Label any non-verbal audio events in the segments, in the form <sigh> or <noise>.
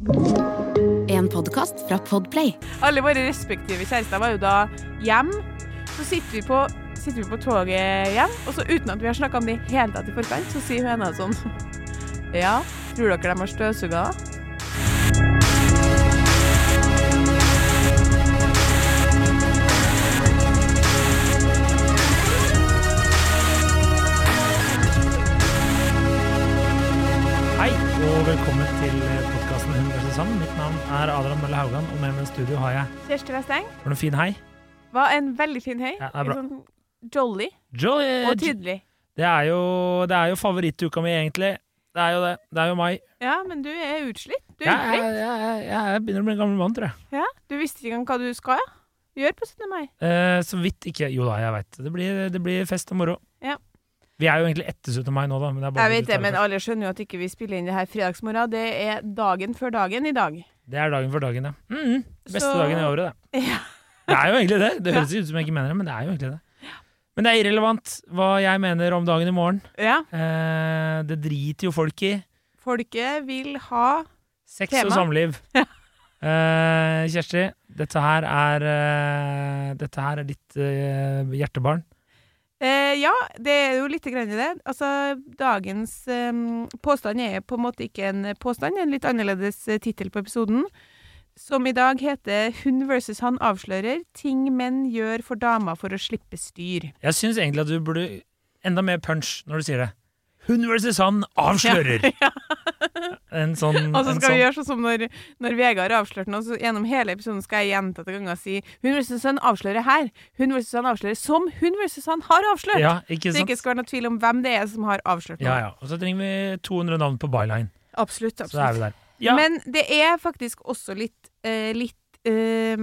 En podkast fra Podplay. Alle våre respektive kjærester var jo da hjem. Så sitter vi på, sitter vi på toget hjem, og så uten at vi har snakka om det i hele tatt i forkant, så sier hun ene sånn <laughs> Ja, tror dere de har støvsuga? Hei, og velkommen til han. Mitt navn er Adrian Mølle Haugan, og med meg i studio har jeg Kjersti Westeng For en fin hei. var en veldig fin hei. Ja. Sånn jolly jolly. og tydelig. det er jo, det er jo favorittuka mi, egentlig. Det er jo det. Det er jo mai. Ja, men du er utslitt. Du er Jeg, utslitt. jeg, jeg, jeg begynner å bli en gammel mann, tror jeg. Ja, du visste ikke engang hva du skal ja. gjøre på 17. mai. Eh, så vidt ikke Jo da, jeg veit. Det, blir- det blir fest og moro. Vi er jo egentlig etter 17. mai nå, da. Men det er bare Jeg vet det, men alle skjønner jo at ikke vi spiller inn det her fredagsmorgen. Det er dagen før dagen i dag. Det er dagen før dagen, ja. Mhm. Beste Så- dagen i året, det. <laughs> Ja. Det er jo egentlig det. Det <laughs> høres ut som jeg ikke mener det, men det er jo egentlig det. Men det er irrelevant hva jeg mener om dagen i morgen. ja. Eh, det driter jo folk i. Folket vil ha Sex Tema. og samliv. <laughs> Ja. Eh, Kjersti, dette her er eh, Dette her er ditt eh, hjertebarn. Eh, ja, det er jo litt grann i det. Altså, dagens eh, påstand er på en måte ikke en påstand, en litt annerledes eh, tittel på episoden. Som i dag heter 'Hun versus han avslører ting menn gjør for damer for å slippe styr'. Jeg syns egentlig at du burde enda mer punch når du sier det. Hun versus han <laughs> avslører! En sånn, <laughs> Og så skal vi sånn. gjøre sånn som når, når Vegard har avslørt noe, så gjennom hele episoden skal jeg gjentatte ganger si 'Hun versus han avslører her'. 'Hun versus han avslører som hun versus han har avslørt'. Ja, ikke så det ikke skal være noe tvil om hvem det er som har avslørt noe. Ja, ja. Og så trenger vi 200 navn på byline. Absolutt. Så er vi der. Ja. Men det er faktisk også litt, uh, litt uh,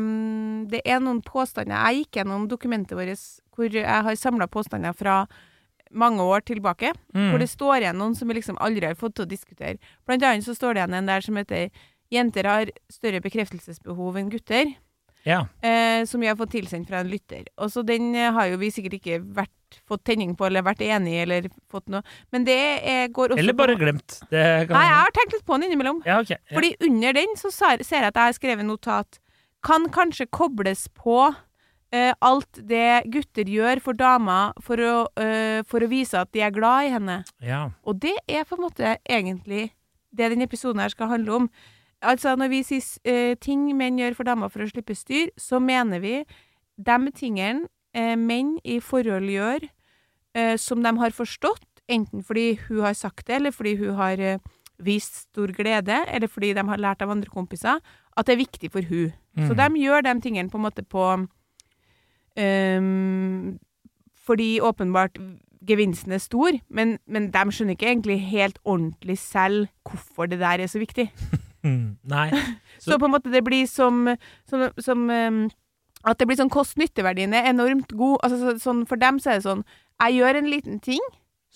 Det er noen påstander Jeg gikk gjennom dokumentet vårt hvor jeg har samla påstander fra mange år tilbake. Mm. Hvor det står igjen noen som vi liksom aldri har fått til å diskutere. Blant annet så står det igjen en der som heter 'Jenter har større bekreftelsesbehov enn gutter'. ja. Eh, som vi har fått tilsendt fra en lytter. Og så den eh, har jo vi sikkert ikke vært, fått tenning på, eller vært enig i, eller fått noe. Men det er, går også Eller på- bare glemt. Det kan... Nei, jeg har tenkt litt på den innimellom. Ja, okay. Ja. Fordi under den så ser jeg at jeg har skrevet notat Kan kanskje kobles på eh, alt det gutter gjør for damer for å, eh, for å vise at de er glad i henne. ja. Og det er på en måte egentlig det denne episoden her skal handle om. Altså når vi sier eh, ting menn gjør for damer for å slippe styr, så mener vi de tingene eh, menn i forhold gjør eh, som de har forstått, enten fordi hun har sagt det, eller fordi hun har vist stor glede, eller fordi de har lært av andre kompiser, at det er viktig for hun. Så Mm. de gjør de tingene på en måte på ehm, Fordi åpenbart gevinsten er stor, men, men de skjønner ikke egentlig helt ordentlig selv hvorfor det der er så viktig. <laughs> Nei. Så, <laughs> Så- på en måte det blir som, som, som um, At det blir sånn kost-nytteverdien er enormt god. Altså, så, sånn, for dem så er det sånn Jeg gjør en liten ting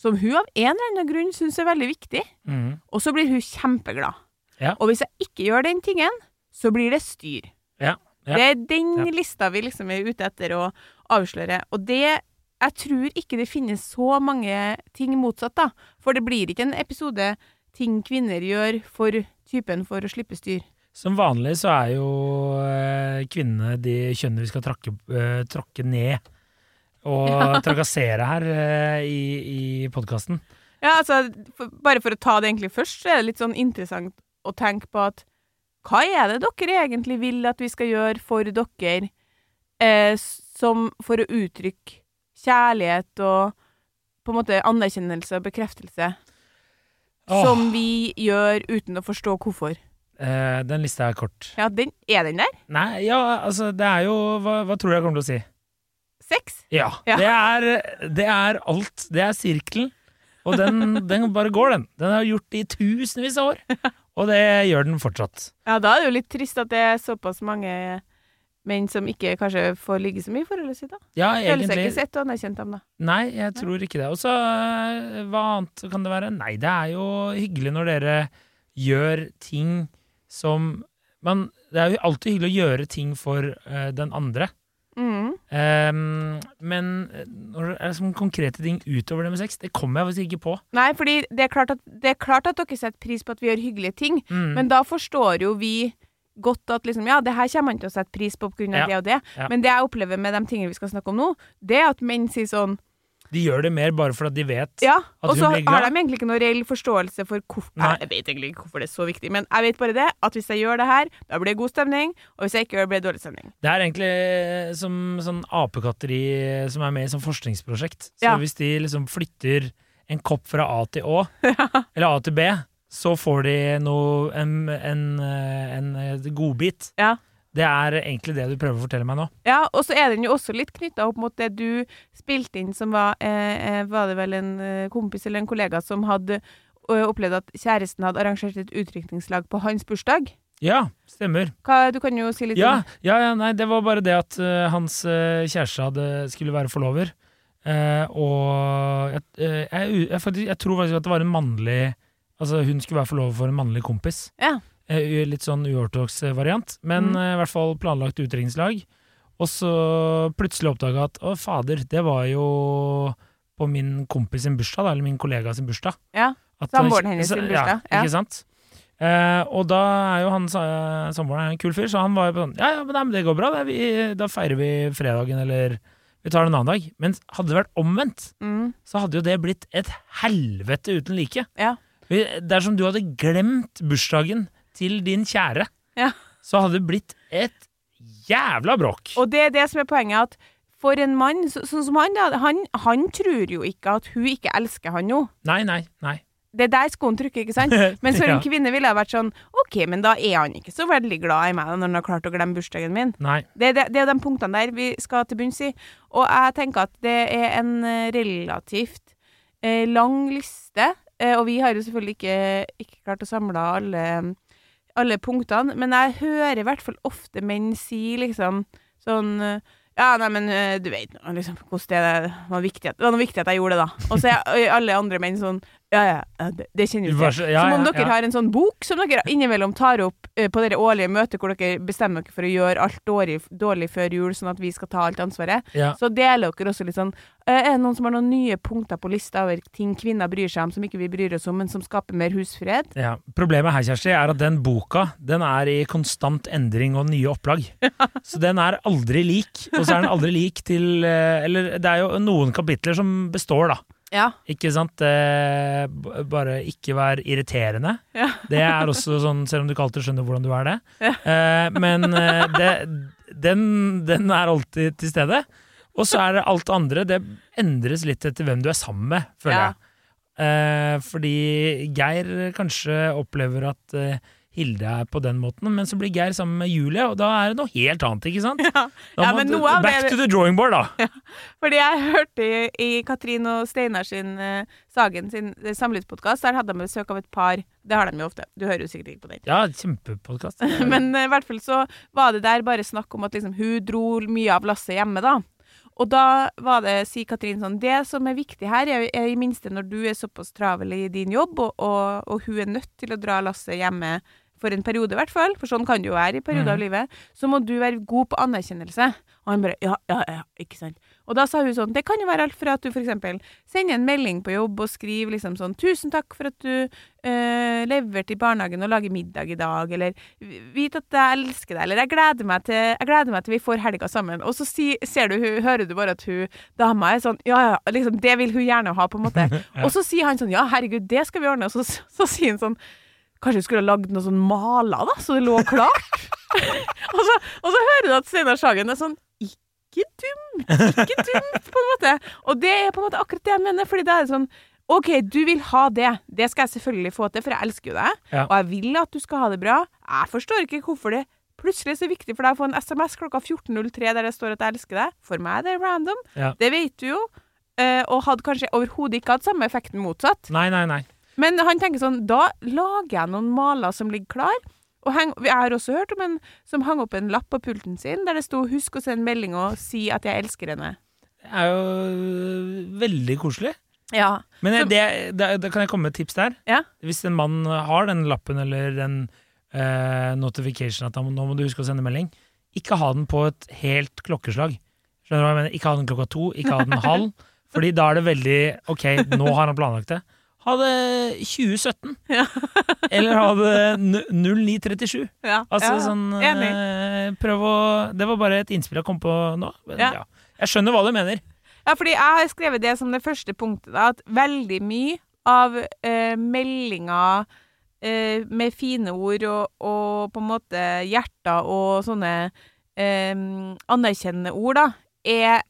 som hun av en eller annen grunn syns er veldig viktig, Mm. og så blir hun kjempeglad. Ja. Og hvis jeg ikke gjør den tingen, så blir det styr. Ja. Ja. Det er den Ja. lista vi liksom er ute etter å avsløre. Og det Jeg tror ikke det finnes så mange ting motsatt, da. For det blir ikke en episode ting kvinner gjør for typen for å slippe styr. Som vanlig så er jo eh, kvinnene de kjønnene vi skal trakke, eh, tråkke ned og <laughs> trakassere her eh, i, i podkasten. Ja, altså, for, bare for å ta det egentlig først, så er det litt sånn interessant å tenke på at hva er det dere egentlig vil at vi skal gjøre for dere, eh, som for å uttrykke kjærlighet og på en måte anerkjennelse og bekreftelse, Åh. som vi gjør uten å forstå hvorfor? Eh, den lista er kort. Ja, den, er den der? Nei, ja, altså, det er jo Hva, hva tror du jeg kommer til å si? Sex? Ja. Ja. Det, er, det er alt. Det er sirkelen. Og den, den bare går, den. Den har gjort det i tusenvis av år. <laughs> Og det gjør den fortsatt. Ja, da er det jo litt trist at det er såpass mange menn som ikke kanskje får ligge så mye i forholdet sitt, da. Ja, Føler seg ikke sett og anerkjent dem, da. Nei, jeg tror ikke det. Og så øh, hva annet kan det være? Nei, det er jo hyggelig når dere gjør ting som man, Det er jo alltid hyggelig å gjøre ting for uh, den andre. Mm. Um, men øh, når det er sånn konkrete ting utover det med sex, det kommer jeg faktisk ikke på. Nei, fordi det er, klart at, det er klart at dere setter pris på at vi gjør hyggelige ting, Mm. men da forstår jo vi godt at liksom, ja, det her kommer han til å sette pris på av Ja, det og det. ja. Men det jeg opplever med de tingene vi skal snakke om nå, det er at menn sier sånn De gjør det mer bare for at de vet Ja, At hun blir glad? Og så har de egentlig ikke noen reell forståelse for hvorfor Jeg vet egentlig ikke hvorfor det er så viktig, men jeg vet bare det, at hvis jeg gjør det her, da blir det god stemning, og hvis jeg ikke gjør det, blir det dårlig stemning. Det er egentlig som sånn apekatteri som er med i sånn forskningsprosjekt. Så Ja. hvis de liksom flytter en kopp fra A til Å, <laughs> eller A til B, så får de noe en, en, eh, en, eh, godbit. Ja. Det er egentlig det du prøver å fortelle meg nå. Ja, og så er den jo også litt knytta opp mot det du spilte inn, som var eh, eh, Var det vel en eh, kompis eller en kollega som hadde opplevd at kjæresten hadde arrangert et utdrikningslag på hans bursdag? Ja, stemmer. Hva, du kan jo si litt Ja, om ja, ja nei, det var bare det at uh, hans uh, kjæreste hadde, skulle være forlover. Uh, og jeg, jeg, jeg, jeg tror faktisk at det var en mannlig Altså hun skulle være forlover for en mannlig kompis. Ja. Eh, litt sånn uortodoks eh, variant, men Mm. eh, i hvert fall planlagt utdrikningslag. Og så plutselig oppdaga at å, fader, det var jo på min kompis sin bursdag, da, eller min kollega sin bursdag. Ja, samboeren hennes sin bursdag, Ja, ja. ikke sant? Eh, og da er jo han sa- samboeren en kul fyr, så han var jo sånn Ja, ja, men, nei, men det går bra, det. Vi, da feirer vi fredagen, eller vi tar det en annen dag. Men hadde det vært omvendt, mm, så hadde jo det blitt et helvete uten like. Ja. Vi- Dersom du hadde glemt bursdagen til din kjære, Ja. så hadde det blitt et jævla bråk. Og det er det som er poenget, at for en mann så, sånn som han, da, han, han tror jo ikke at hun ikke elsker han nå. Nei, nei, nei. Det er der skoen trykker, ikke sant? <laughs> Men for Ja. en kvinne ville det vært sånn OK, men da er han ikke så veldig glad i meg når han har klart å glemme bursdagen min. Nei. Det, det, det er de punktene der vi skal til bunns i. Og jeg tenker at det er en eh, relativt eh, lang liste, eh, og vi har jo selvfølgelig ikke, ikke klart å samle alle, alle punktene, men jeg hører i hvert fall ofte menn si liksom sånn eh, ja, nei, men eh, du vet liksom, hvordan det. Det var, viktig at, det var noe viktig at jeg gjorde det, da. Og så er alle andre menn sånn Ja, ja, det, det kjenner vi til. ja, som om dere har en sånn bok som dere innimellom tar opp eh, på dere årlige møter hvor dere bestemmer dere for å gjøre alt dårlig, dårlig før jul, sånn at vi skal ta alt ansvaret. Så deler dere også litt sånn eh, Er det noen som har noen nye punkter på lista over ting kvinner bryr seg om som ikke vi bryr oss om, men som skaper mer husfred? Ja. Problemet her, Kjersti, er at den boka den er i konstant endring og nye opplag. <laughs> Så den er aldri lik. Og så er den aldri lik til eh, Eller det er jo noen kapitler som består, da. Ja. Ikke sant? Eh, bare ikke vær irriterende. Ja. Det er også sånn, selv om du ikke alltid skjønner hvordan du er det. Eh, men eh, det, den, den er alltid til stede. Og så er det alt andre. Det endres litt etter hvem du er sammen med, føler Ja. jeg. Eh, fordi Geir kanskje opplever at Hilde er på den måten, men så blir Geir sammen med Julie, og da er det noe helt annet, ikke sant? <laughs> Ja, Ja, men noe av back det- to the drawing board, da! <laughs> Fordi jeg hørte i, i Katrin og Steinar sin uh, Sagen sin uh, samlivspodkast, der hadde de besøk av et par. Det har de jo ofte. Du hører jo sikkert ikke på den. Ja, kjempepodkast. <laughs> Men eh, i hvert fall så var det der bare snakk om at liksom, hun dro mye av lasset hjemme, da. Og da var det, sier Katrin sånn, det som er viktig her, er, er i minste når du er såpass travel i din jobb, og, og, og hun er nødt til å dra lasset hjemme for en periode i hvert fall, for sånn kan det jo være i perioder av Mhm. livet, så må du være god på anerkjennelse. Og han bare, ja, ja, ja, ikke sant. Og da sa hun sånn, det kan jo være alt fra at du eksempel sender en melding på jobb og skriver liksom sånn, tusen takk for at du øh, leverte i barnehagen og lager middag i dag, eller vit at jeg elsker deg, eller jeg gleder meg til, jeg gleder meg til vi får helga sammen. Og så si, ser du, hun- hører du bare at hun, dama er sånn, ja, ja, liksom, det vil hun gjerne ha, på en måte. <laughs> Og så sier han sånn, ja, herregud, det skal vi ordne. Og så, så sier han sånn, kanskje vi skulle ha lagd noe sånn maler da, så det lå klart. <laughs> og, så, og så hører du at Steinar Sagen er sånn, ikke dumt, ikke dumt, på en måte. Og det er på en måte akkurat det jeg mener, fordi det er sånn, ok, du vil ha det, det skal jeg selvfølgelig få til, for jeg elsker jo deg, Ja. og jeg vil at du skal ha det bra. Jeg forstår ikke hvorfor det plutselig så viktig for deg å få en SMS klokka 14.03 der det står at jeg elsker deg. For meg det er random, Ja. det vet du jo, eh, og hadde kanskje overhodet ikke hatt samme effekten motsatt. Nei, nei, nei. Men han tenker sånn, da lager jeg noen maler som ligger klar. Og heng, jeg har også hørt om en som hang opp en lapp på pulten sin der det sto 'husk å sende melding og si at jeg elsker henne'. Det er jo øh, veldig koselig. Ja. Men Så- det, det, det kan jeg komme med et tips der. Ja. Hvis en mann har den lappen eller den eh, notification at han, nå må du huske å sende melding, ikke ha den på et helt klokkeslag. Skjønner du hva jeg mener? Ikke ha den klokka to, ikke ha den halv. <laughs> Fordi da er det veldig Ok, nå har han planlagt det. Ha det 2017. <laughs> Ja. eller ha det 0937. ja. Altså ja. sånn Enig. eh, Prøv å Det var bare et innspill jeg kom på nå. Men, Ja. Jeg skjønner hva du mener. Ja, fordi jeg har skrevet det som det første punktet, da, at veldig mye av eh, meldinger eh, med fine ord og, og på en måte hjerter og sånne eh, anerkjennende ord, da, er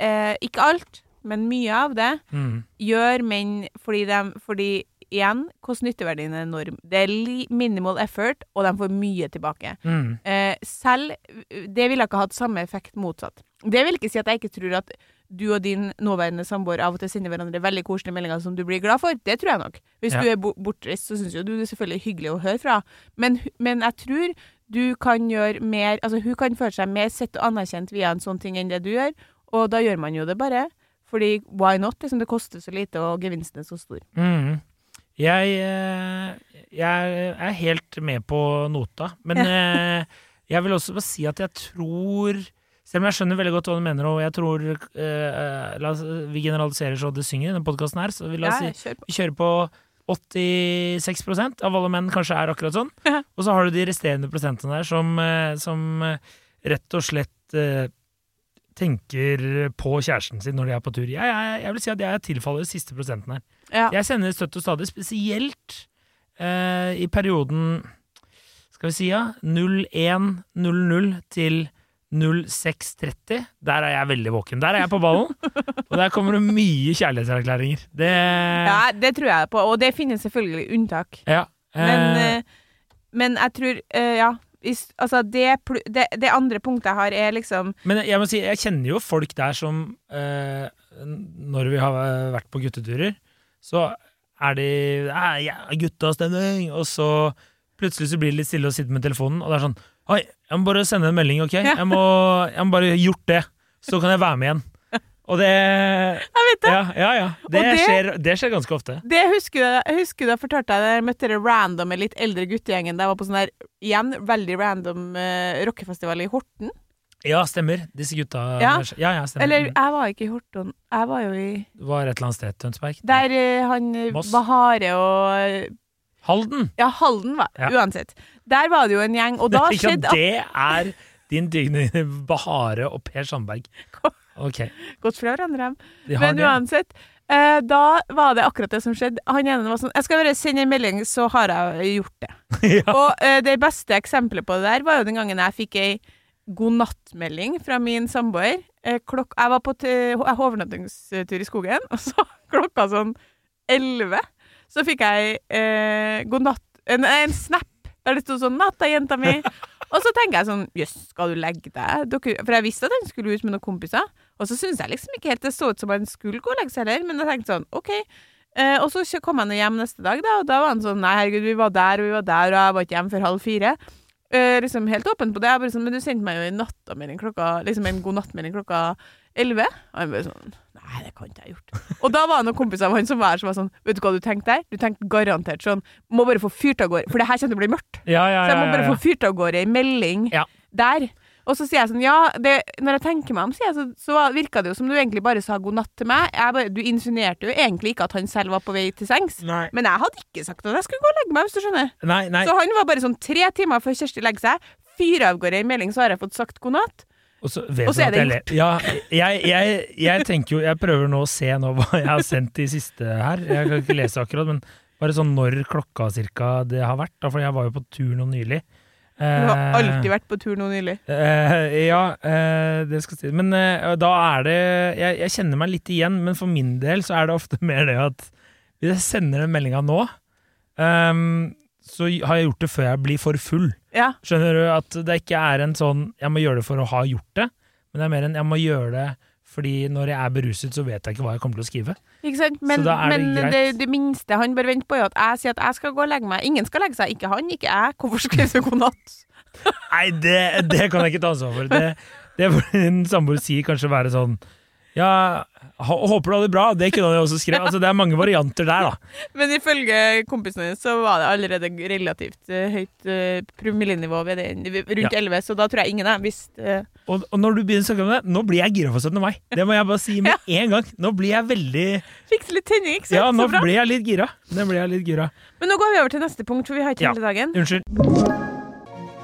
eh, ikke alt, men mye av det Mm. gjør menn fordi de Fordi igjen, hvordan nytteverdien er enorm. Det er minimal effort, og de får mye tilbake. Mm. Eh, selv Det ville ikke hatt samme effekt motsatt. Det vil ikke si at jeg ikke tror at du og din nåværende samboer av og til sender hverandre veldig koselige meldinger som du blir glad for. Det tror jeg nok. Hvis Ja. du er bo bortreist, så syns jo du det er selvfølgelig hyggelig å høre fra. Men, men jeg tror du kan gjøre mer Altså, hun kan føle seg mer sett og anerkjent via en sånn ting enn det du gjør, og da gjør man jo det bare. Fordi why not? Liksom, det koster så lite, og gevinsten er så stor. Mm. Jeg, eh, jeg er helt med på nota, men <laughs> eh, jeg vil også bare si at jeg tror Selv om jeg skjønner veldig godt hva du mener, og jeg tror eh, oss, Vi generaliserer så det synger i denne podkasten her, så vi, la oss si, vi kjører på 86% av alle menn kanskje er akkurat sånn. Og så har du de resterende prosentene der som, eh, som rett og slett eh, tenker på kjæresten sin når de er på tur. Jeg, jeg, jeg vil si at jeg tilfaller siste prosenten her. Ja. Jeg sender støtt og stadig, spesielt eh, i perioden Skal vi si ja 01.00 til 06.30. Der er jeg veldig våken. Der er jeg på ballen, og der kommer det mye kjærlighetserklæringer. Det ja, det tror jeg på, og det finnes selvfølgelig unntak. ja, Men, eh, eh, men jeg tror eh, Ja. Altså det, det, det andre punktet jeg har, er liksom Men jeg må si, jeg kjenner jo folk der som eh, Når vi har vært på gutteturer, så er de «Æ, ja, guttastemning, og så plutselig så blir det litt stille og sitter med telefonen, og det er sånn Oi, jeg må bare sende en melding, ok? Jeg, må, jeg må bare gjort det, så kan jeg være med igjen. Og det Jeg vet det! Ja, ja. ja. Det, det- skjer, det skjer ganske ofte. Det husker jeg, jeg husker da jeg fortalte deg da jeg møtte den random litt eldre guttegjengen da jeg var på sånn der, igjen, veldig random uh, rockefestival i Horten. Ja, stemmer. Disse gutta Ja. ja, ja stemmer. Eller jeg var ikke i Horten, jeg var jo i Det var et eller annet sted. Tønsberg? Der eh, han Moss. Bahare og eh, Halden! Ja, Halden, var Ja. uansett. Der var det jo en gjeng, og da <laughs> skjedde det er din digne <laughs> Bahare og Per Sandberg. <laughs> Ok, Gått fra hverandre. de Men det. uansett, eh, da var det akkurat det som skjedde. Han ene var sånn Jeg skal bare sende en melding, så har jeg gjort det. <laughs> ja. Og eh, det beste eksempelet på det der var jo den gangen jeg fikk ei god natt-melding fra min samboer. Eh, klok jeg var på overnattingstur i skogen, <laughs> og så klokka sånn elleve så fikk jeg eh, god natt en, en snap der det sto sånn 'Natta, jenta mi'. <laughs> Og så tenker jeg sånn Jøss, skal du legge deg? Dere, for jeg visste at han skulle ut med noen kompiser. Og så syns jeg liksom ikke helt det så ut som han skulle gå og legge seg heller, men jeg tenkte sånn OK. Eh, og så kom han hjem neste dag, da, og da var han sånn Nei, herregud, vi var der, og vi var der, og jeg var ikke hjemme før halv fire. Eh, liksom helt åpen på det. Jeg bare sånn, Men du sendte meg jo en nattamelding klokka Liksom en god nattmelding klokka elleve. Og han bare sånn Nei, det kan ikke jeg ha gjort. <laughs> Og da var det noen kompiser av han som var her, som var sånn Vet du hva du tenkte der? Du tenkte garantert sånn Må bare få fyrt av gårde, for det her kommer til å bli mørkt. Ja, ja, Så jeg må bare få fyrt av gårde ei melding Ja. der. Og så sier jeg sånn, ja, det, når jeg tenker meg om, sier jeg, så, så virka det jo som du egentlig bare sa god natt til meg. Bare, du insinuerte jo egentlig ikke at han selv var på vei til sengs. Nei, Men jeg hadde ikke sagt at jeg skulle gå og legge meg, hvis du skjønner. nei, nei. Så han var bare sånn tre timer før Kjersti legger seg, fyrer av gårde en melding, så har jeg fått sagt god natt. Og så, Og så er det jeg Ja, jeg, jeg, jeg tenker jo Jeg prøver nå å se nå hva jeg har sendt de siste her. Jeg kan ikke lese akkurat, men bare sånn når klokka cirka det har vært. Da, for jeg var jo på tur nå nylig. Du har Eh, alltid vært på tur nå nylig. Eh, ja, eh, det skal si. Men da er det jeg, jeg kjenner meg litt igjen, men for min del så er det ofte <laughs> mer det at hvis jeg sender den meldinga nå, ehm, så har jeg gjort det før jeg blir for full. Ja. Skjønner du? At det ikke er en sånn 'jeg må gjøre det for å ha gjort det', men det er mer en 'jeg må gjøre det Fordi når jeg er beruset, så vet jeg ikke hva jeg kommer til å skrive. Ikke sant? Men, det men det, det minste han bør vente på, er at jeg sier at jeg skal gå og legge meg. Ingen skal legge seg. Ikke han, ikke jeg. Hvorfor skriver du god natt? <laughs> Nei, det, det kan jeg ikke ta ansvar for. Det, det får en samboer sier kanskje være sånn Ja, håper du har det bra. Det kunne han jo også skrevet. <laughs> Altså, det er mange varianter der, da. Men ifølge kompisene dine så var det allerede relativt eh, høyt uh, promillenivå ved den, rundt Ja. 11, så da tror jeg ingen har visst uh... Og, og når du begynner å snakke om det, nå blir jeg gira for 17. mai. Det må jeg bare si med <laughs> en gang. Nå blir jeg veldig Fikse litt tenning, ikke sant? Ja, nå blir jeg litt gira. Nå blir jeg litt gira. Men nå går vi over til neste punkt, for vi har ikke Ja. hele dagen. Unnskyld.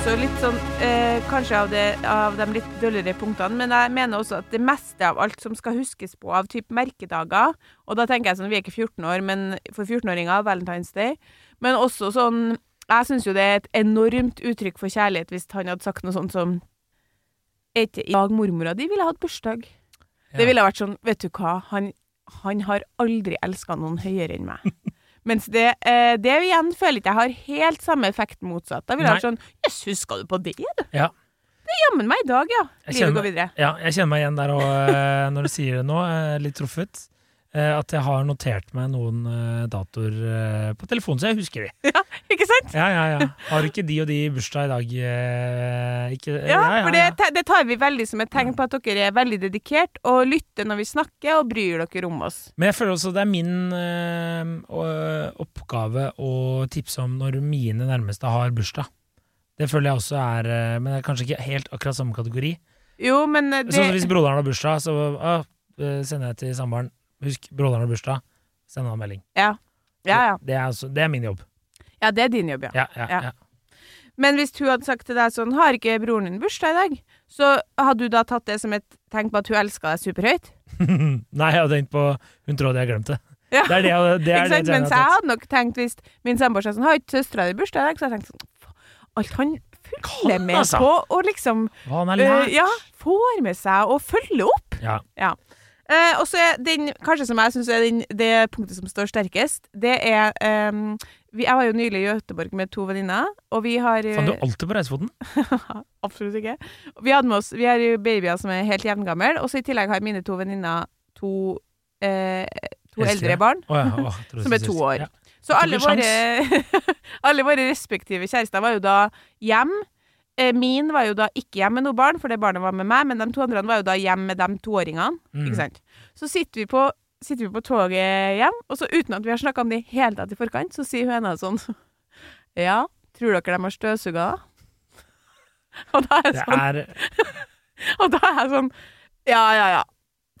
Også litt sånn eh, Kanskje av, det, av de litt døllere punktene, men jeg mener også at det meste av alt som skal huskes på av typ merkedager Og da tenker jeg sånn, vi er ikke 14 år, men for 14-åringer Valentine's Day. Men også sånn Jeg syns jo det er et enormt uttrykk for kjærlighet hvis han hadde sagt noe sånt som Er ikke i dag mormora di ville hatt bursdag? Det ville vært sånn, vet du hva, han, han har aldri elska noen høyere enn meg. Mens det, eh, det igjen føler ikke jeg har helt samme effekt motsatt. Da vil jeg ha sånn Jøss, huska du på det, du? Ja. Det er jammen meg i dag, ja. Jeg Livet kjenner- går videre. Ja, jeg kjenner meg igjen der og eh, når du sier det nå, eh, litt truffet. Eh, At jeg har notert meg noen eh, datoer eh, på telefonen, så jeg husker de. <laughs> Ja, Ikke sant? Ja, ja, ja. Har ikke de og de bursdag i dag? eh, Ikke, Ja, for det, det tar vi veldig som et tegn på at dere er veldig dedikert og lytter når vi snakker og bryr dere om oss. Men jeg føler også det er min eh, oppgave å tipse om når mine nærmeste har bursdag. Det føler jeg også er Men det er kanskje ikke helt akkurat samme kategori. Jo, men det Sånn hvis broderen har bursdag, så eh, sender jeg til samboeren Husk, broderen har bursdag. Send han en melding. Ja, ja. ja. Det, er altså, det er min jobb. Ja, det er din jobb, ja. Ja, ja, Ja. Men hvis hun hadde sagt til deg sånn Har ikke broren din bursdag i dag? Så hadde du da tatt det som et tegn på at hun elska deg superhøyt? <laughs> Nei, jeg hadde tenkt på Hun trodde jeg glemte det. <laughs> Ja. Det er det, jeg- det, er Ikke det sant? jeg Mens jeg hadde nok tenkt hvis min samboer sa sånn Har ikke søstera di bursdag i dag? Så hadde jeg tenkt sånn Alt han følger med altså. på, og liksom Hva han har lært. Uh, Ja, får med seg og følger opp. Ja. Ja. Eh, og så er den, kanskje som jeg syns er den, det punktet som står sterkest, det er ehm, vi, Jeg var jo nylig i Göteborg med to venninner, og vi har Fant du er alltid på reisefoten. <laughs> Absolutt ikke. Vi, oss, vi har jo babyer som er helt jevngamle, og så i tillegg har mine to venninner to, eh, to eldre barn. oh, ja. oh, <laughs> Som er to år. Ja. Så alle våre, <laughs> alle våre respektive kjærester var jo da hjem. Eh, Min var jo da ikke hjemme med noe barn, for det barnet var med meg, men de to andre var jo da hjemme med de toåringene. Mm. Ikke sant? Så sitter vi, på, sitter vi på toget hjem, og så uten at vi har snakka om det i hele tatt i forkant, så sier hun ene sånn <laughs> Ja, tror dere de har støvsuga, da? <laughs> Og da er jeg sånn, er <laughs> og da er jeg sånn Ja, ja, ja.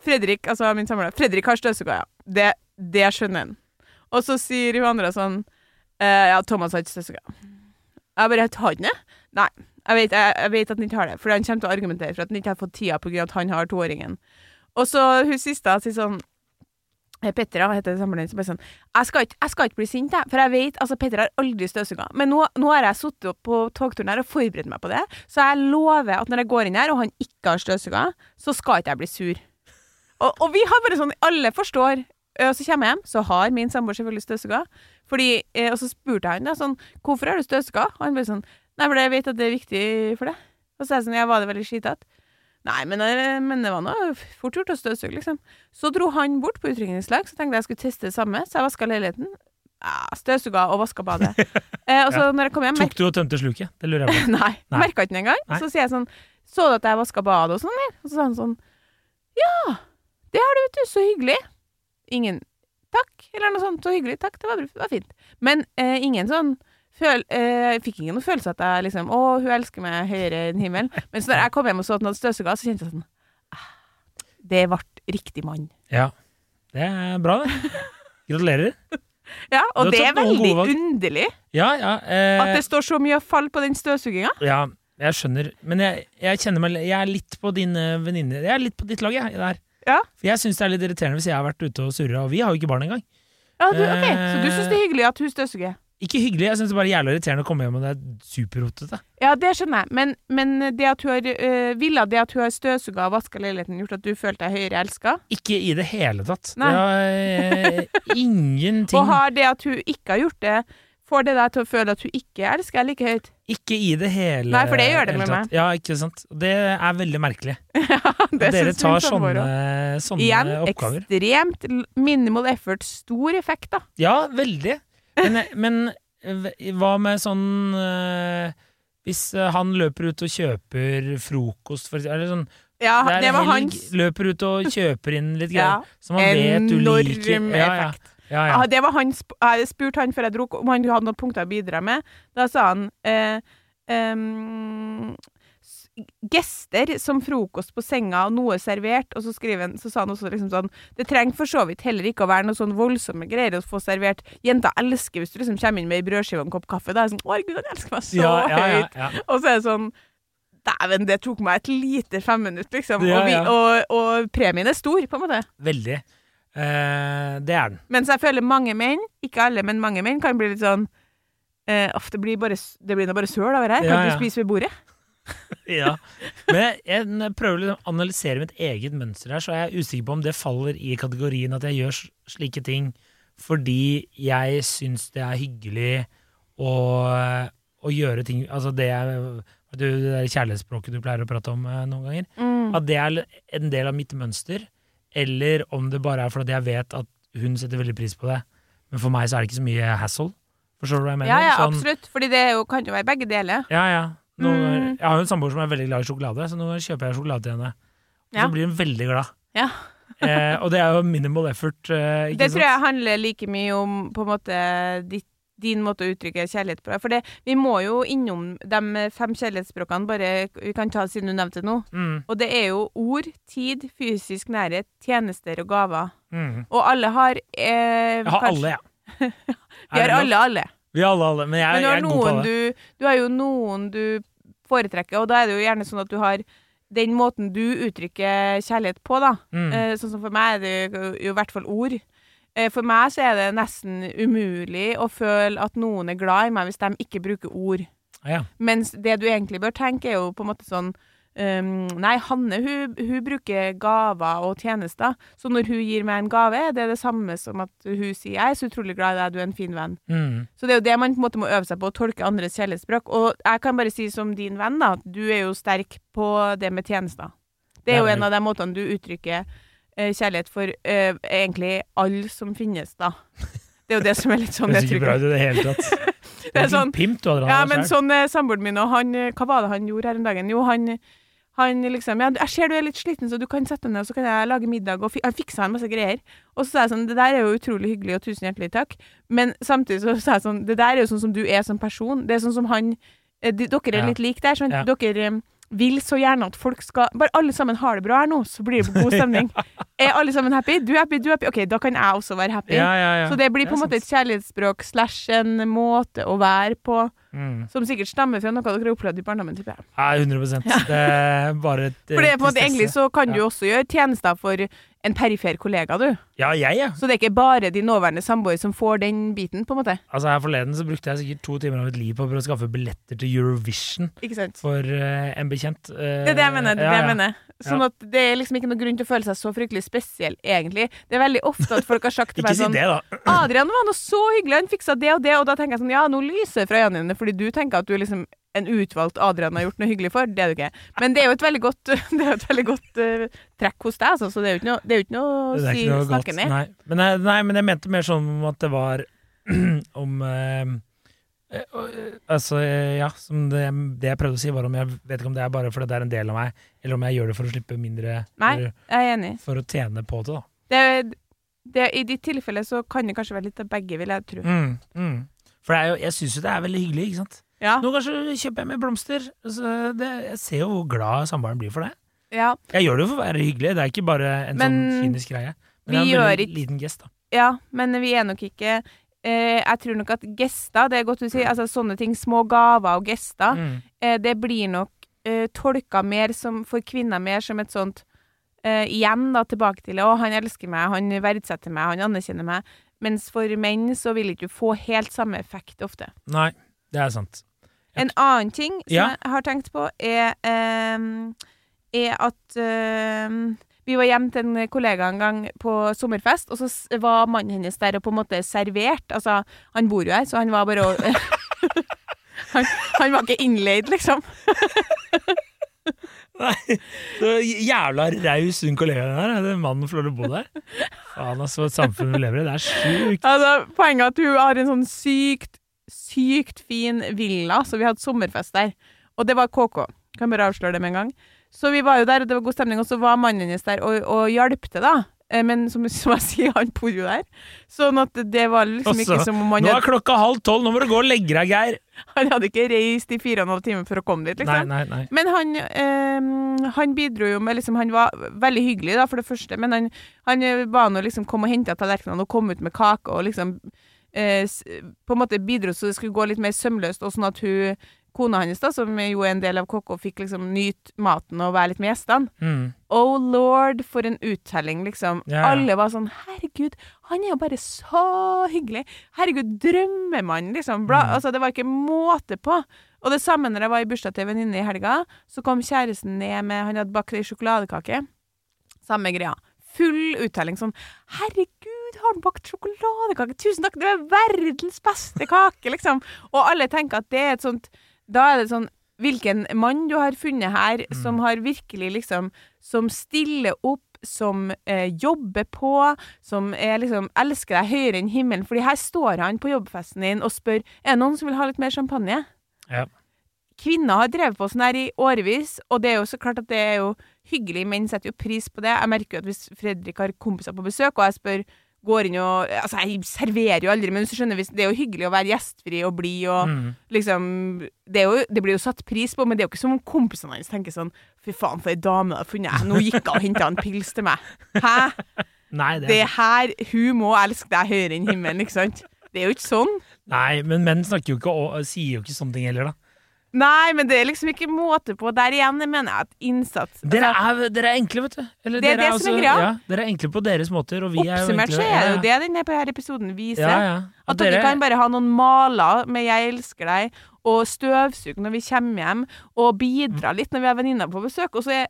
Fredrik, altså min samler, Fredrik har støvsuga, ja. Det, det skjønner han. Og så sier hun andre sånn eh, Ja, Thomas har ikke støvsuga. Jeg bare Har han det? Nei. Jeg vet, jeg, jeg vet at han ikke har det, for han kommer til å argumentere for at han ikke har fått tida pga. at han har toåringen. Og så hun siste sier sånn eh, Petter heter samboeren hennes, sånn jeg skal, jeg skal ikke bli sint, jeg. For jeg vet altså Petter har aldri støvsuga. Men nå, nå har jeg sittet på togturen her og forberedt meg på det, så jeg lover at når jeg går inn her, og han ikke har støvsuga, så skal ikke jeg bli sur. Og, og vi har bare sånn Alle forstår. Og så kommer jeg hjem, så har min samboer selvfølgelig støvsuga. Fordi, eh, og så spurte jeg han da sånn Hvorfor har du støvsuga? Og han ble sånn Nei, for jeg vet at det er viktig for deg. Og så er jeg sånn jeg var det veldig skitete? Nei, men, det- men det var nå fort gjort å støvsuge, liksom. Så dro han bort på utdrikningslag, så tenkte jeg jeg skulle teste det samme, så jeg vaska leiligheten. Ja, støvsuga og vaska badet. <laughs> eh, og så når jeg kom hjem Tok du og tømte sluket? Det lurer jeg på. <laughs> Nei, Nei. merka ikke den engang. Så sier jeg sånn Så du at jeg vaska badet og sånn? Og så sa han sånn Ja, det har du, vet du. Så hyggelig. Ingen takk, eller noe sånt. Så hyggelig. Takk, det var, det var fint. Men eh, ingen sånn føl, eh, fikk ingen noe følelse at jeg liksom Å, hun elsker meg høyere enn himmelen. Men så når jeg kom hjem og så at han hadde støvsuga, så kjente jeg sånn ah, Det ble riktig mann. Ja. Det er bra, det. Gratulerer. <laughs> Ja, og det er veldig underlig Ja, ja. Eh, at det står så mye fall på den støvsuginga. Ja, jeg skjønner. Men jeg, jeg kjenner meg Jeg er litt på din venninne Jeg er litt på ditt lag, jeg. Der. Ja. For jeg syns det er litt irriterende hvis jeg har vært ute og surra, og vi har jo ikke barn engang. Ja, du, okay. Så du Eh. syns det er hyggelig at hun støvsuger? Ikke hyggelig, jeg syns det er bare jævlig irriterende å komme hjem og det er superrotete. Ja, det skjønner jeg, men, men det at hun har øh, villa det at hun har støvsuga og vaska leiligheten, gjort at du følte deg høyere elska? Ikke i det hele tatt. Nei. Det har øh, <laughs> ingenting Og har det at hun ikke har gjort det, får det deg til å føle at hun ikke elsker deg like høyt? Ikke i det hele Nei, for det gjør det med tatt. Ja, ikke sant. Det er veldig merkelig. <laughs> ja, det At dere syns tar Dere tar sånne, sånne Igjen, oppgaver. ekstremt minimal effort, stor effekt, da. Ja, veldig. Men, men eh, hva med sånn eh, Hvis eh, han løper ut og kjøper frokost, for eksempel, eller sånn Ja, Det det var helg, hans løper ut og kjøper inn litt <laughs> ja, greier som han vet du liker. Ja, ja, ja, Ja, ja. det var han sp Jeg spurte han før jeg dro om han hadde noen punkter å bidra med. Da sa han eh, s- Gester som frokost på senga og noe servert, og så, han, så sa han også liksom sånn Det trenger for så vidt heller ikke å være noe sånn voldsomme greier å få servert. Jenta elsker hvis du liksom kommer inn med ei brødskive og en kopp kaffe. Da er det sånn Å, herregud, han elsker meg så ja, ja, ja, høyt. Og så er det sånn Dæven, det tok meg et lite femminutt, liksom. Og, vi, og, og premien er stor, på en måte. Veldig. Eh, det er den. Mens jeg føler mange menn, ikke alle, men mange menn, kan bli litt sånn eh, det blir bare, det blir bare søl over her. Kan Ja, ja. du spise ved bordet? <laughs> Ja. Men jeg, jeg prøver å liksom analysere mitt eget mønster her, så er jeg usikker på om det faller i kategorien at jeg gjør slike ting fordi jeg syns det er hyggelig å, å gjøre ting Altså det det der kjærlighetsspråket du pleier å prate om eh, noen ganger. Mm. At det er en del av mitt mønster, eller om det bare er fordi jeg vet at hun setter veldig pris på det. Men for meg så er det ikke så mye hassle. Forstår du hva jeg mener? Ja, ja, Sånn- absolutt. Fordi det jo, kan jo være begge deler. ja, ja. Noen, Mm. ganger- Jeg har jo en samboer som er veldig glad i sjokolade, så nå kjøper jeg sjokolade til henne. Og Ja. så blir hun veldig glad. Ja. eh, og det er jo minimal effort. Eh, Det tror jeg handler like mye om på en måte ditt, din måte å uttrykke kjærlighet på. For det, vi må jo innom de fem kjærlighetsspråkene, bare vi kan ta siden du nevnte noe nå. Mm, Og det er jo ord, tid, fysisk nærhet, tjenester og gaver. mm. Og alle har eh, Jeg <laughs> har kanskje- alle, ja. Vi har alle, alle. Vi har alle, alle. Men jeg, Men jeg er god på det. du, du har jo noen du foretrekker, og da er det jo gjerne sånn at du har den måten du uttrykker kjærlighet på, da. Mm. Eh, sånn som for meg er det jo i hvert fall ord. Eh, for meg så er det nesten umulig å føle at noen er glad i meg hvis de ikke bruker ord. Ja, ja. Mens det du egentlig bør tenke, er jo på en måte sånn Um, nei, Hanne hun, hun bruker gaver og tjenester. Så når hun gir meg en gave, det er det samme som at hun sier 'jeg er så utrolig glad i deg, du er en fin venn'. Mm. Så det er jo det man på en måte må øve seg på, å tolke andres kjærlighetsspråk. Og jeg kan bare si som din venn, da, at du er jo sterk på det med tjenester. Det er jo en av de måtene du uttrykker uh, kjærlighet for uh, egentlig alle som finnes, da. Det er jo det som er litt sånn Det jeg ikke bra ut i det hele tatt. Det er <laughs> sånn Pimp du hadde Ja, men sånn er samboeren min, og han eh, Hva var det han gjorde her om dagen? Jo, han han liksom Ja, jeg ser du er litt sliten, så du kan sette deg ned, og så kan jeg lage middag. Og han fiksa en masse greier. Og så sa jeg sånn Det der er jo utrolig hyggelig, og tusen hjertelig takk. Men samtidig så sa jeg sånn Det der er jo sånn som du er som person. Det er sånn som han eh, de, Dere er Ja. litt like der. Sånn, Ja. Dere eh, vil så gjerne at folk skal Bare alle sammen har det bra her nå, så blir det god stemning. <laughs> Er alle sammen happy? Du er happy, du er happy. OK, da kan jeg også være happy. Ja, ja, ja. Så det blir på en måte et kjærlighetsspråk slash en måte å være på. Mm. Som sikkert stammer fra noe dere har opplevd i barndommen, tipper jeg. Ja, 100 Det er bare et For det er på en måte egentlig så kan du Ja. også gjøre tjenester for en perifer kollega, du. Ja, jeg, ja. Så det er ikke bare de nåværende samboer som får den biten, på en måte. Altså Her forleden så brukte jeg sikkert to timer av mitt liv på å prøve å skaffe billetter til Eurovision Ikke sant? for uh, en bekjent. Uh, Det er det jeg mener. det er det jeg ja. mener. Sånn at det er liksom ikke noen grunn til å føle seg så fryktelig spesiell, egentlig. Det er veldig ofte at folk har sagt til <laughs> Ikke meg si sånn det, da. <clears throat> Adrian var nå så hyggelig, han fiksa det og det, og da tenker jeg sånn Ja, nå lyser det fra øynene dine, fordi du tenker at du er liksom en utvalgt Adrian har gjort noe hyggelig for. Det er du ikke. Men det er jo et veldig godt, <laughs> det et veldig godt uh, trekk hos deg, altså, så det er jo ikke noe, det er jo ikke noe å si, ikke snakke ned. Nei. Men, jeg, nei, men jeg mente mer sånn at det var <clears throat> om eh, eh, eh, Altså, eh, ja, som det, det jeg prøvde å si, var om jeg vet ikke om det er bare fordi det er en del av meg, eller om jeg gjør det for å slippe mindre Nei. Jeg er enig. for å tjene på det, da. Det, det, I ditt tilfelle så kan det kanskje være litt av begge, vil jeg tro. Mm, mm. For det jo, jeg syns jo det er veldig hyggelig, ikke sant. Ja. Nå kanskje kjøper jeg med blomster. Det, jeg ser jo hvor glad samboeren blir for det. ja. Jeg gjør det jo for å være hyggelig, det er ikke bare en Men sånn kynisk greie. Men vi det er en veldig ikke- liten gest, da. Ja, men vi er nok ikke eh, jeg tror nok at gester, det er godt du sier, altså sånne ting, små gaver og gester, Mm. eh, det blir nok eh, tolka mer som, for kvinner mer som et sånt eh, Igjen da, tilbake til Å, han elsker meg, han verdsetter meg, han anerkjenner meg. Mens for menn så vil ikke du få helt samme effekt ofte. Nei, det er sant. Jeg... En annen ting som Ja. jeg har tenkt på, er, ehm, er at ehm, vi var hjemme til en kollega en gang på sommerfest, og så var mannen hennes der og på en måte servert. Altså, han bor jo her, så han var bare å <laughs> han, han var ikke innleid, liksom. <laughs> Nei, så jævla raus hun kollegaen der. Den mannen får lov til å bo der? Faen, altså, et samfunn vi lever i. Det er sjukt. Altså, poenget er at hun har en sånn sykt, sykt fin villa, så vi hadde sommerfest der. Og det var KK. Kan bare avsløre det med en gang. Så vi var jo der, og det var god stemning, og så var mannen hennes der og, og hjalp til, da. Eh, Men som, <laughs> som jeg sier, han bor jo der. Sånn at det var liksom Også, ikke som om han Nå er klokka halv tolv, nå må du gå og legge deg, Geir! <laughs> han hadde ikke reist i fire og en halv time for å komme dit, liksom. nei, nei. nei. Men han, eh, han bidro jo med liksom, Han var veldig hyggelig, da, for det første. Men han, han ba var nå liksom kom og hente tallerkenene og kom ut med kake og liksom eh, På en måte bidro så det skulle gå litt mer sømløst, og sånn at hun Kona hans, da, som jo er en del av KK, fikk liksom nyte maten og være litt med gjestene. Mm. Oh lord, for en uttelling, liksom. Ja. Alle var sånn Herregud, han er jo bare så hyggelig. Herregud, drømmemannen, liksom. Bla, Mm. Altså, det var ikke måte på. Og det samme når jeg var i bursdag til ei venninne i helga, så kom kjæresten ned med Han hadde bakt ei sjokoladekake. Samme greia. Full uttelling sånn Herregud, har han bakt sjokoladekake? Tusen takk, det er verdens beste kake, liksom. Og alle tenker at det er et sånt Da er det sånn Hvilken mann du har funnet her som har virkelig liksom Som stiller opp, som eh, jobber på, som er liksom elsker deg høyere enn himmelen. Fordi her står han på jobbfesten din og spør Er det noen som vil ha litt mer champagne. Ja. Kvinner har drevet på sånn her i årevis, og det er jo så klart at det er jo hyggelig. Menn setter jo pris på det. Jeg merker jo at hvis Fredrik har kompiser på besøk, og jeg spør går inn og Altså, jeg serverer jo aldri, men du skjønner, det er jo hyggelig å være gjestfri og blid og Mm. liksom det, er jo, det blir jo satt pris på, men det er jo ikke som om kompisene hans tenker sånn Fy faen, for ei dame jeg har funnet. Nå gikk hun og henta en pils til meg. Hæ? Nei, det Det er her Hun må elske deg høyere enn himmelen, ikke sant? Det er jo ikke sånn. Nei, men menn snakker jo ikke og sier jo ikke sånne ting heller, da. Nei, men det er liksom ikke måte på. Der igjen mener jeg at innsats Dere altså, er, dere er enkle, vet du. Eller, Det er dere det som er greia. Ja, dere er enkle på deres måter, og vi er jo Oppsummert så er det jo det denne episoden viser. Ja, ja. At dere kan bare ha noen maler med 'jeg elsker deg', og støvsuge når vi kommer hjem, og bidra litt når vi har venninner på besøk, og så er,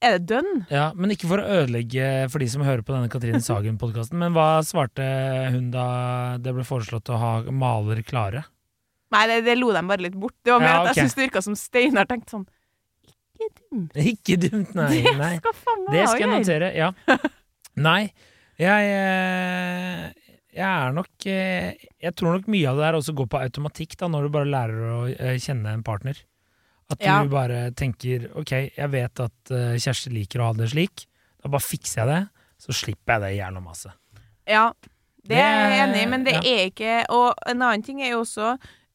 er det dønn. Ja, men ikke for å ødelegge for de som hører på denne Katrine <laughs> Sagen-podkasten, men hva svarte hun da det ble foreslått å ha maler klare? Nei, det, det lo de bare litt bort. Det var mer Ja, at jeg syns det virka som Steinar tenkte sånn Ikke dumt. <laughs> Ikke dumt, nei. det nei. skal faen meg Det skal jeg notere, ja. <laughs> Nei, jeg, eh, jeg er nok eh, Jeg tror nok mye av det der også går på automatikk, da, når du bare lærer å eh, kjenne en partner. At du Ja. bare tenker ok, jeg vet at Kjersti liker å ha det slik, da bare fikser jeg det, så slipper jeg det jævla maset. Ja, det er jeg enig i, men det ja. er ikke Og en annen ting er jo også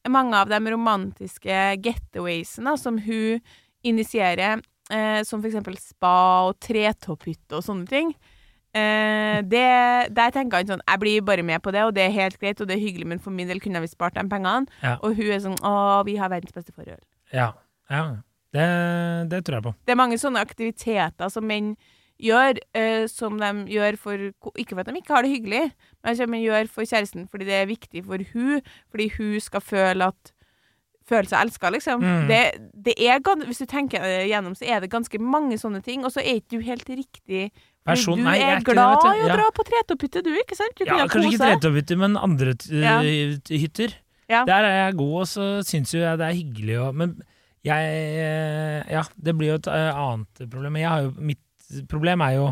mange av de romantiske getawaysene som hun initierer, eh, som eksempel spa og tretopphytte og sånne ting. Eh, det, der tenker han sånn Jeg blir bare med på det, og det er helt greit, og det er hyggelig, men for min del kunne vi spart de pengene. Ja. Og hun er sånn Å, vi har verdens beste forhold. Ja, ja. Det, det tror jeg på. Det er mange sånne aktiviteter som menn gjør, eh, som de gjør for Ikke for at de ikke har det hyggelig, men de gjør for kjæresten fordi det er viktig for hun, fordi hun skal føle at Føle seg elska, liksom. Mm. Det, det er Hvis du tenker gjennom, så er det ganske mange sånne ting, og så er ikke du helt riktig Person- Du nei, er er glad i å Ja. dra på tretopphytte, du, ikke sant? Du Ja, kanskje ikke kose men andre Ja. hytter. Ja. Der er jeg god, og så syns jo jeg det er hyggelig å Men jeg eh, Ja, det blir jo et eh, annet problem. Jeg har jo Mitt problem er jo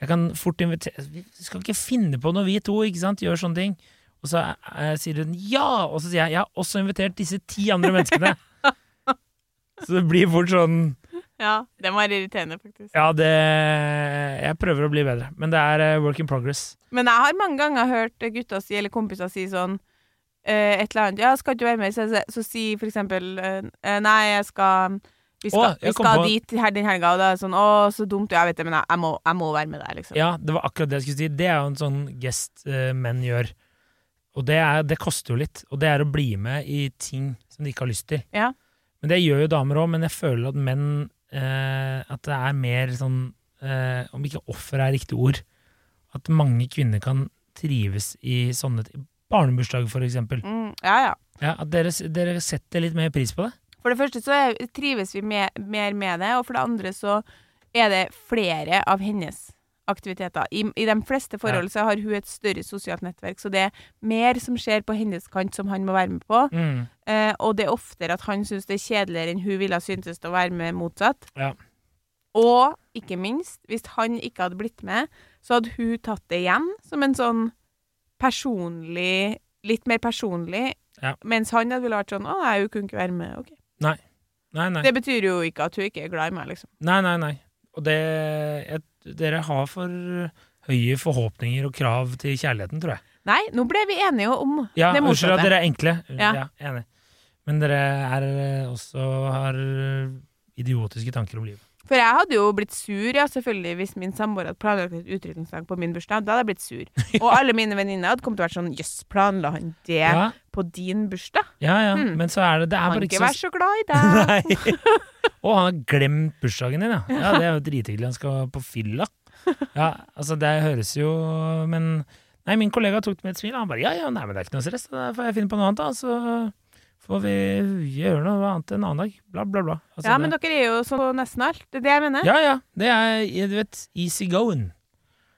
Jeg kan fort invitere Vi skal ikke finne på noe, vi to, ikke sant? Gjør sånne ting. Og så eh, sier hun ja, og så sier jeg jeg har også invitert disse ti andre menneskene. <laughs> så det blir fort sånn Ja, det var irriterende, faktisk. Ja, det Jeg prøver å bli bedre, men det er eh, work in progress. Men jeg har mange ganger hørt gutta si, eller kompiser si sånn eh, et eller annet Ja, skal ikke du være med? Så, så, så si for eksempel eh, Nei, jeg skal Vi skal, Å, vi skal på- dit her den helga, og det er sånn Å, så dumt. Ja, jeg vet det, men jeg, jeg, må, jeg må være med deg, liksom. Ja, det var akkurat det jeg skulle si. Det er jo en sånn gest uh, menn gjør. Og det, er, det koster jo litt. Og det er å bli med i ting som de ikke har lyst til. Ja. Men det gjør jo damer òg, men jeg føler at menn uh, At det er mer sånn uh, Om ikke offer er riktig ord, at mange kvinner kan trives i sånne ting. Barnebursdag, for eksempel. Mm, ja, ja. Ja, at dere, dere setter litt mer pris på det. For det første så er, trives vi med, mer med det, og for det andre så er det flere av hennes aktiviteter. I, i de fleste forhold så har hun et større sosialt nettverk, så det er mer som skjer på hennes kant som han må være med på. Mm. Eh, og det er oftere at han syns det er kjedeligere enn hun ville syntes det å være med motsatt. Ja. Og ikke minst, hvis han ikke hadde blitt med, så hadde hun tatt det igjen som en sånn personlig Litt mer personlig. Ja. Mens han hadde ville vært sånn 'Å, nei, hun kunne ikke være med'. Ok. Nei, nei. Det betyr jo ikke at hun ikke er glad i meg, liksom. Nei, nei, nei. Og det jeg, Dere har for høye forhåpninger og krav til kjærligheten, tror jeg. Nei, nå ble vi enige om Ja, det Unnskyld at dere er enkle. Ja. Ja. Enig. Men dere er også har idiotiske tanker om livet. For jeg hadde jo blitt sur, ja, selvfølgelig, hvis min samboer hadde planlagt et utrykningslag på min bursdag. Da hadde jeg blitt sur. <laughs> Og alle mine venninner hadde kommet til å være sånn Jøss, planla han det Ja, på din bursdag? ja, ja. Hmm. men så er det Det er Kan bare ikke ikke være så så glad i <laughs> deg. Nei. <laughs> Og han har glemt bursdagen din, ja. ja. Det er jo drithyggelig. Han skal på fylla. Ja, altså, det høres jo Men Nei, min kollega tok det med et smil. Han bare ja, ja, nei, men det er ikke noe stress. Da får jeg finne på noe annet, da. Så får vi gjøre noe annet en annen dag. Bla, bla, bla. Altså, Ja, det- men dere er jo sånn på nesten alt. Det er det jeg mener. Ja, ja. Det er, du vet, easy going.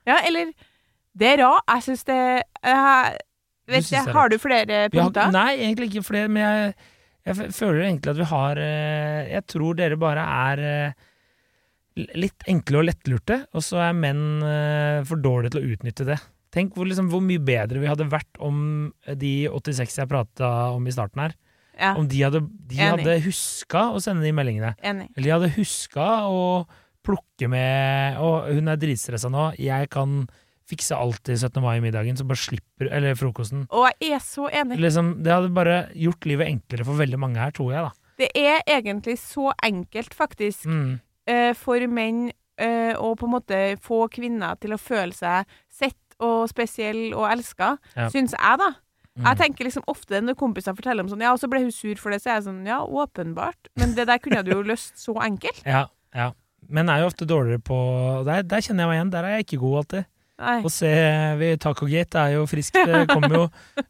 Ja, eller Det er rart. Jeg syns det jeg, Vet det er Har du flere punkter? har, nei, egentlig ikke flere, men jeg, jeg føler egentlig at vi har eh, Jeg tror dere bare er eh, litt enkle og lettlurte, og så er menn eh, for dårlige til å utnytte det. Tenk hvor, liksom, hvor mye bedre vi hadde vært om de 86 jeg prata om i starten her. Ja, Om de hadde, de Enig. hadde huska å sende de meldingene. enig. Eller de hadde huska å plukke med Å, hun er dritstressa nå, jeg kan fikse alt til 17. mai-middagen, så bare slipper Eller frokosten. Og jeg er så enig. Liksom, det hadde bare gjort livet enklere for veldig mange her, tror jeg, da. Det er egentlig så enkelt, faktisk, Mm. eh, for menn eh, å på en måte få kvinner til å føle seg sett og spesiell og elska, Ja. syns jeg, da. Mm. Jeg tenker liksom ofte når kompiser forteller om sånn Ja, og så ble hun sur for det, så er jeg sånn Ja, åpenbart. Men det der kunne du jo løst så enkelt. Ja, ja. jeg er jo ofte dårligere på der, der kjenner jeg meg igjen. Der er jeg ikke god alltid. Nei. Å se ved Tacogate er jo friskt. Det kommer jo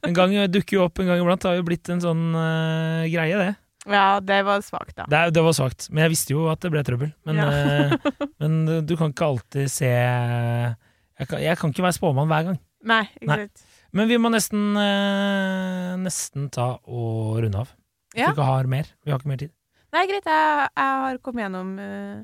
en gang, dukker jo opp en gang iblant. Det har jo blitt en sånn uh, greie, det. Ja, det var svakt, da. Det, det var svakt. Men jeg visste jo at det ble trøbbel. Men, Ja. uh, men du kan ikke alltid se jeg kan, jeg kan ikke være spåmann hver gang. Nei, ikke sant. Men vi må nesten eh, nesten ta og runde av. Hvis Ja. du ikke har mer. Vi har ikke mer tid. Nei, greit. Jeg, jeg har kommet gjennom uh,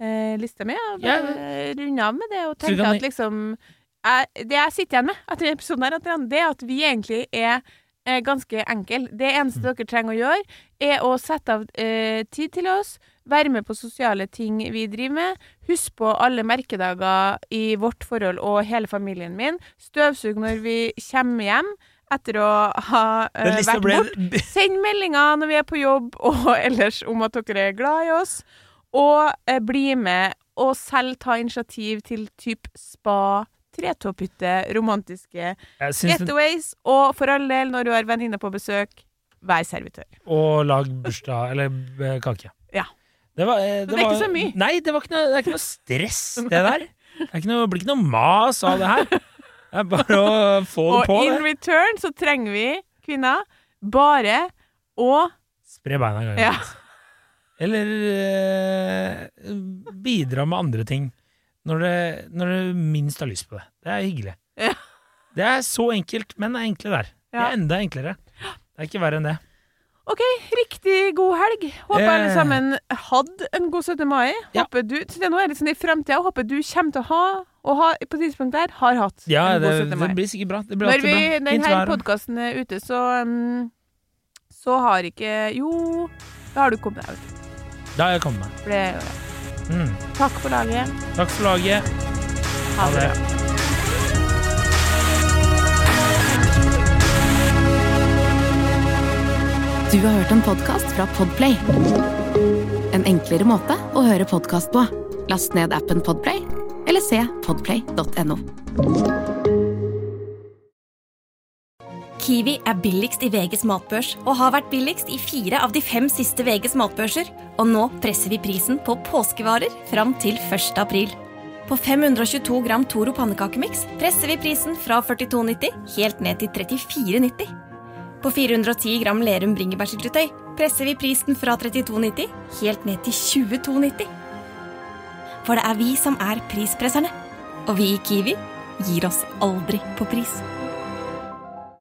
uh, lista mi. og Ja. bare av med det og kan- at liksom jeg, Det jeg sitter igjen med <laughs> etter denne episoden, her, at det er at vi egentlig er eh, ganske enkel. Det eneste Mm. dere trenger å gjøre, er å sette av eh, tid til oss. Være med på sosiale ting vi driver med. Husk på alle merkedager i vårt forhold og hele familien min. Støvsug når vi kommer hjem etter å ha uh, vært ble bort. <laughs> Send meldinger når vi er på jobb, og <laughs> ellers om at dere er glad i oss. Og uh, bli med, og selv ta initiativ til typ spa, tretopphytte, romantiske getaways. getaways. Og for all del, når du har venninner på besøk, vær servitør. Og lag bursdag Eller eh, kake. Det, var, eh, det, det er var, ikke så mye. Nei, det, var ikke noe, det er ikke noe stress, <laughs> det der. Det noe, blir ikke noe mas av det her. Det er bare å få det på. Og in return så trenger vi, kvinner, bare å Spre beina i gangen. Ja. <laughs> Eller eh, bidra med andre ting. Når, når du minst har lyst på det. Det er hyggelig. Ja. Det er så enkelt, men det er enkle der. Det er enda enklere. Det er ikke verre enn det. OK, riktig god helg. Håper Eh. alle sammen hadde en god 17. mai. Ja. Håper du, så det nå er litt sånn i fremtida, håper du kommer til å ha, og ha på tidspunktet der, har hatt Ja, en det, god 17. mai. det blir sikkert bra. Det blir Når vi, bra. Denne podkasten er ute, så um, Så har ikke Jo, da har du kommet deg ut. Da har jeg kommet meg. Det jeg. Mm. Takk for laget. Takk for laget. Ha Ha det Du har hørt en podkast fra Podplay. En enklere måte å høre podkast på. Last ned appen Podplay, eller se podplay.no. Kiwi er billigst i VGs matbørs og har vært billigst i fire av de fem siste VGs matbørser. Og nå presser vi prisen på påskevarer fram til 1. april. På 522 gram Toro pannekakemiks presser vi prisen fra 42,90 helt ned til 34,90. På 410 gram Lerum bringebærsyltetøy presser vi prisen fra 32,90 helt ned til 22,90. For det er vi som er prispresserne. Og vi i Kiwi gir oss aldri på pris.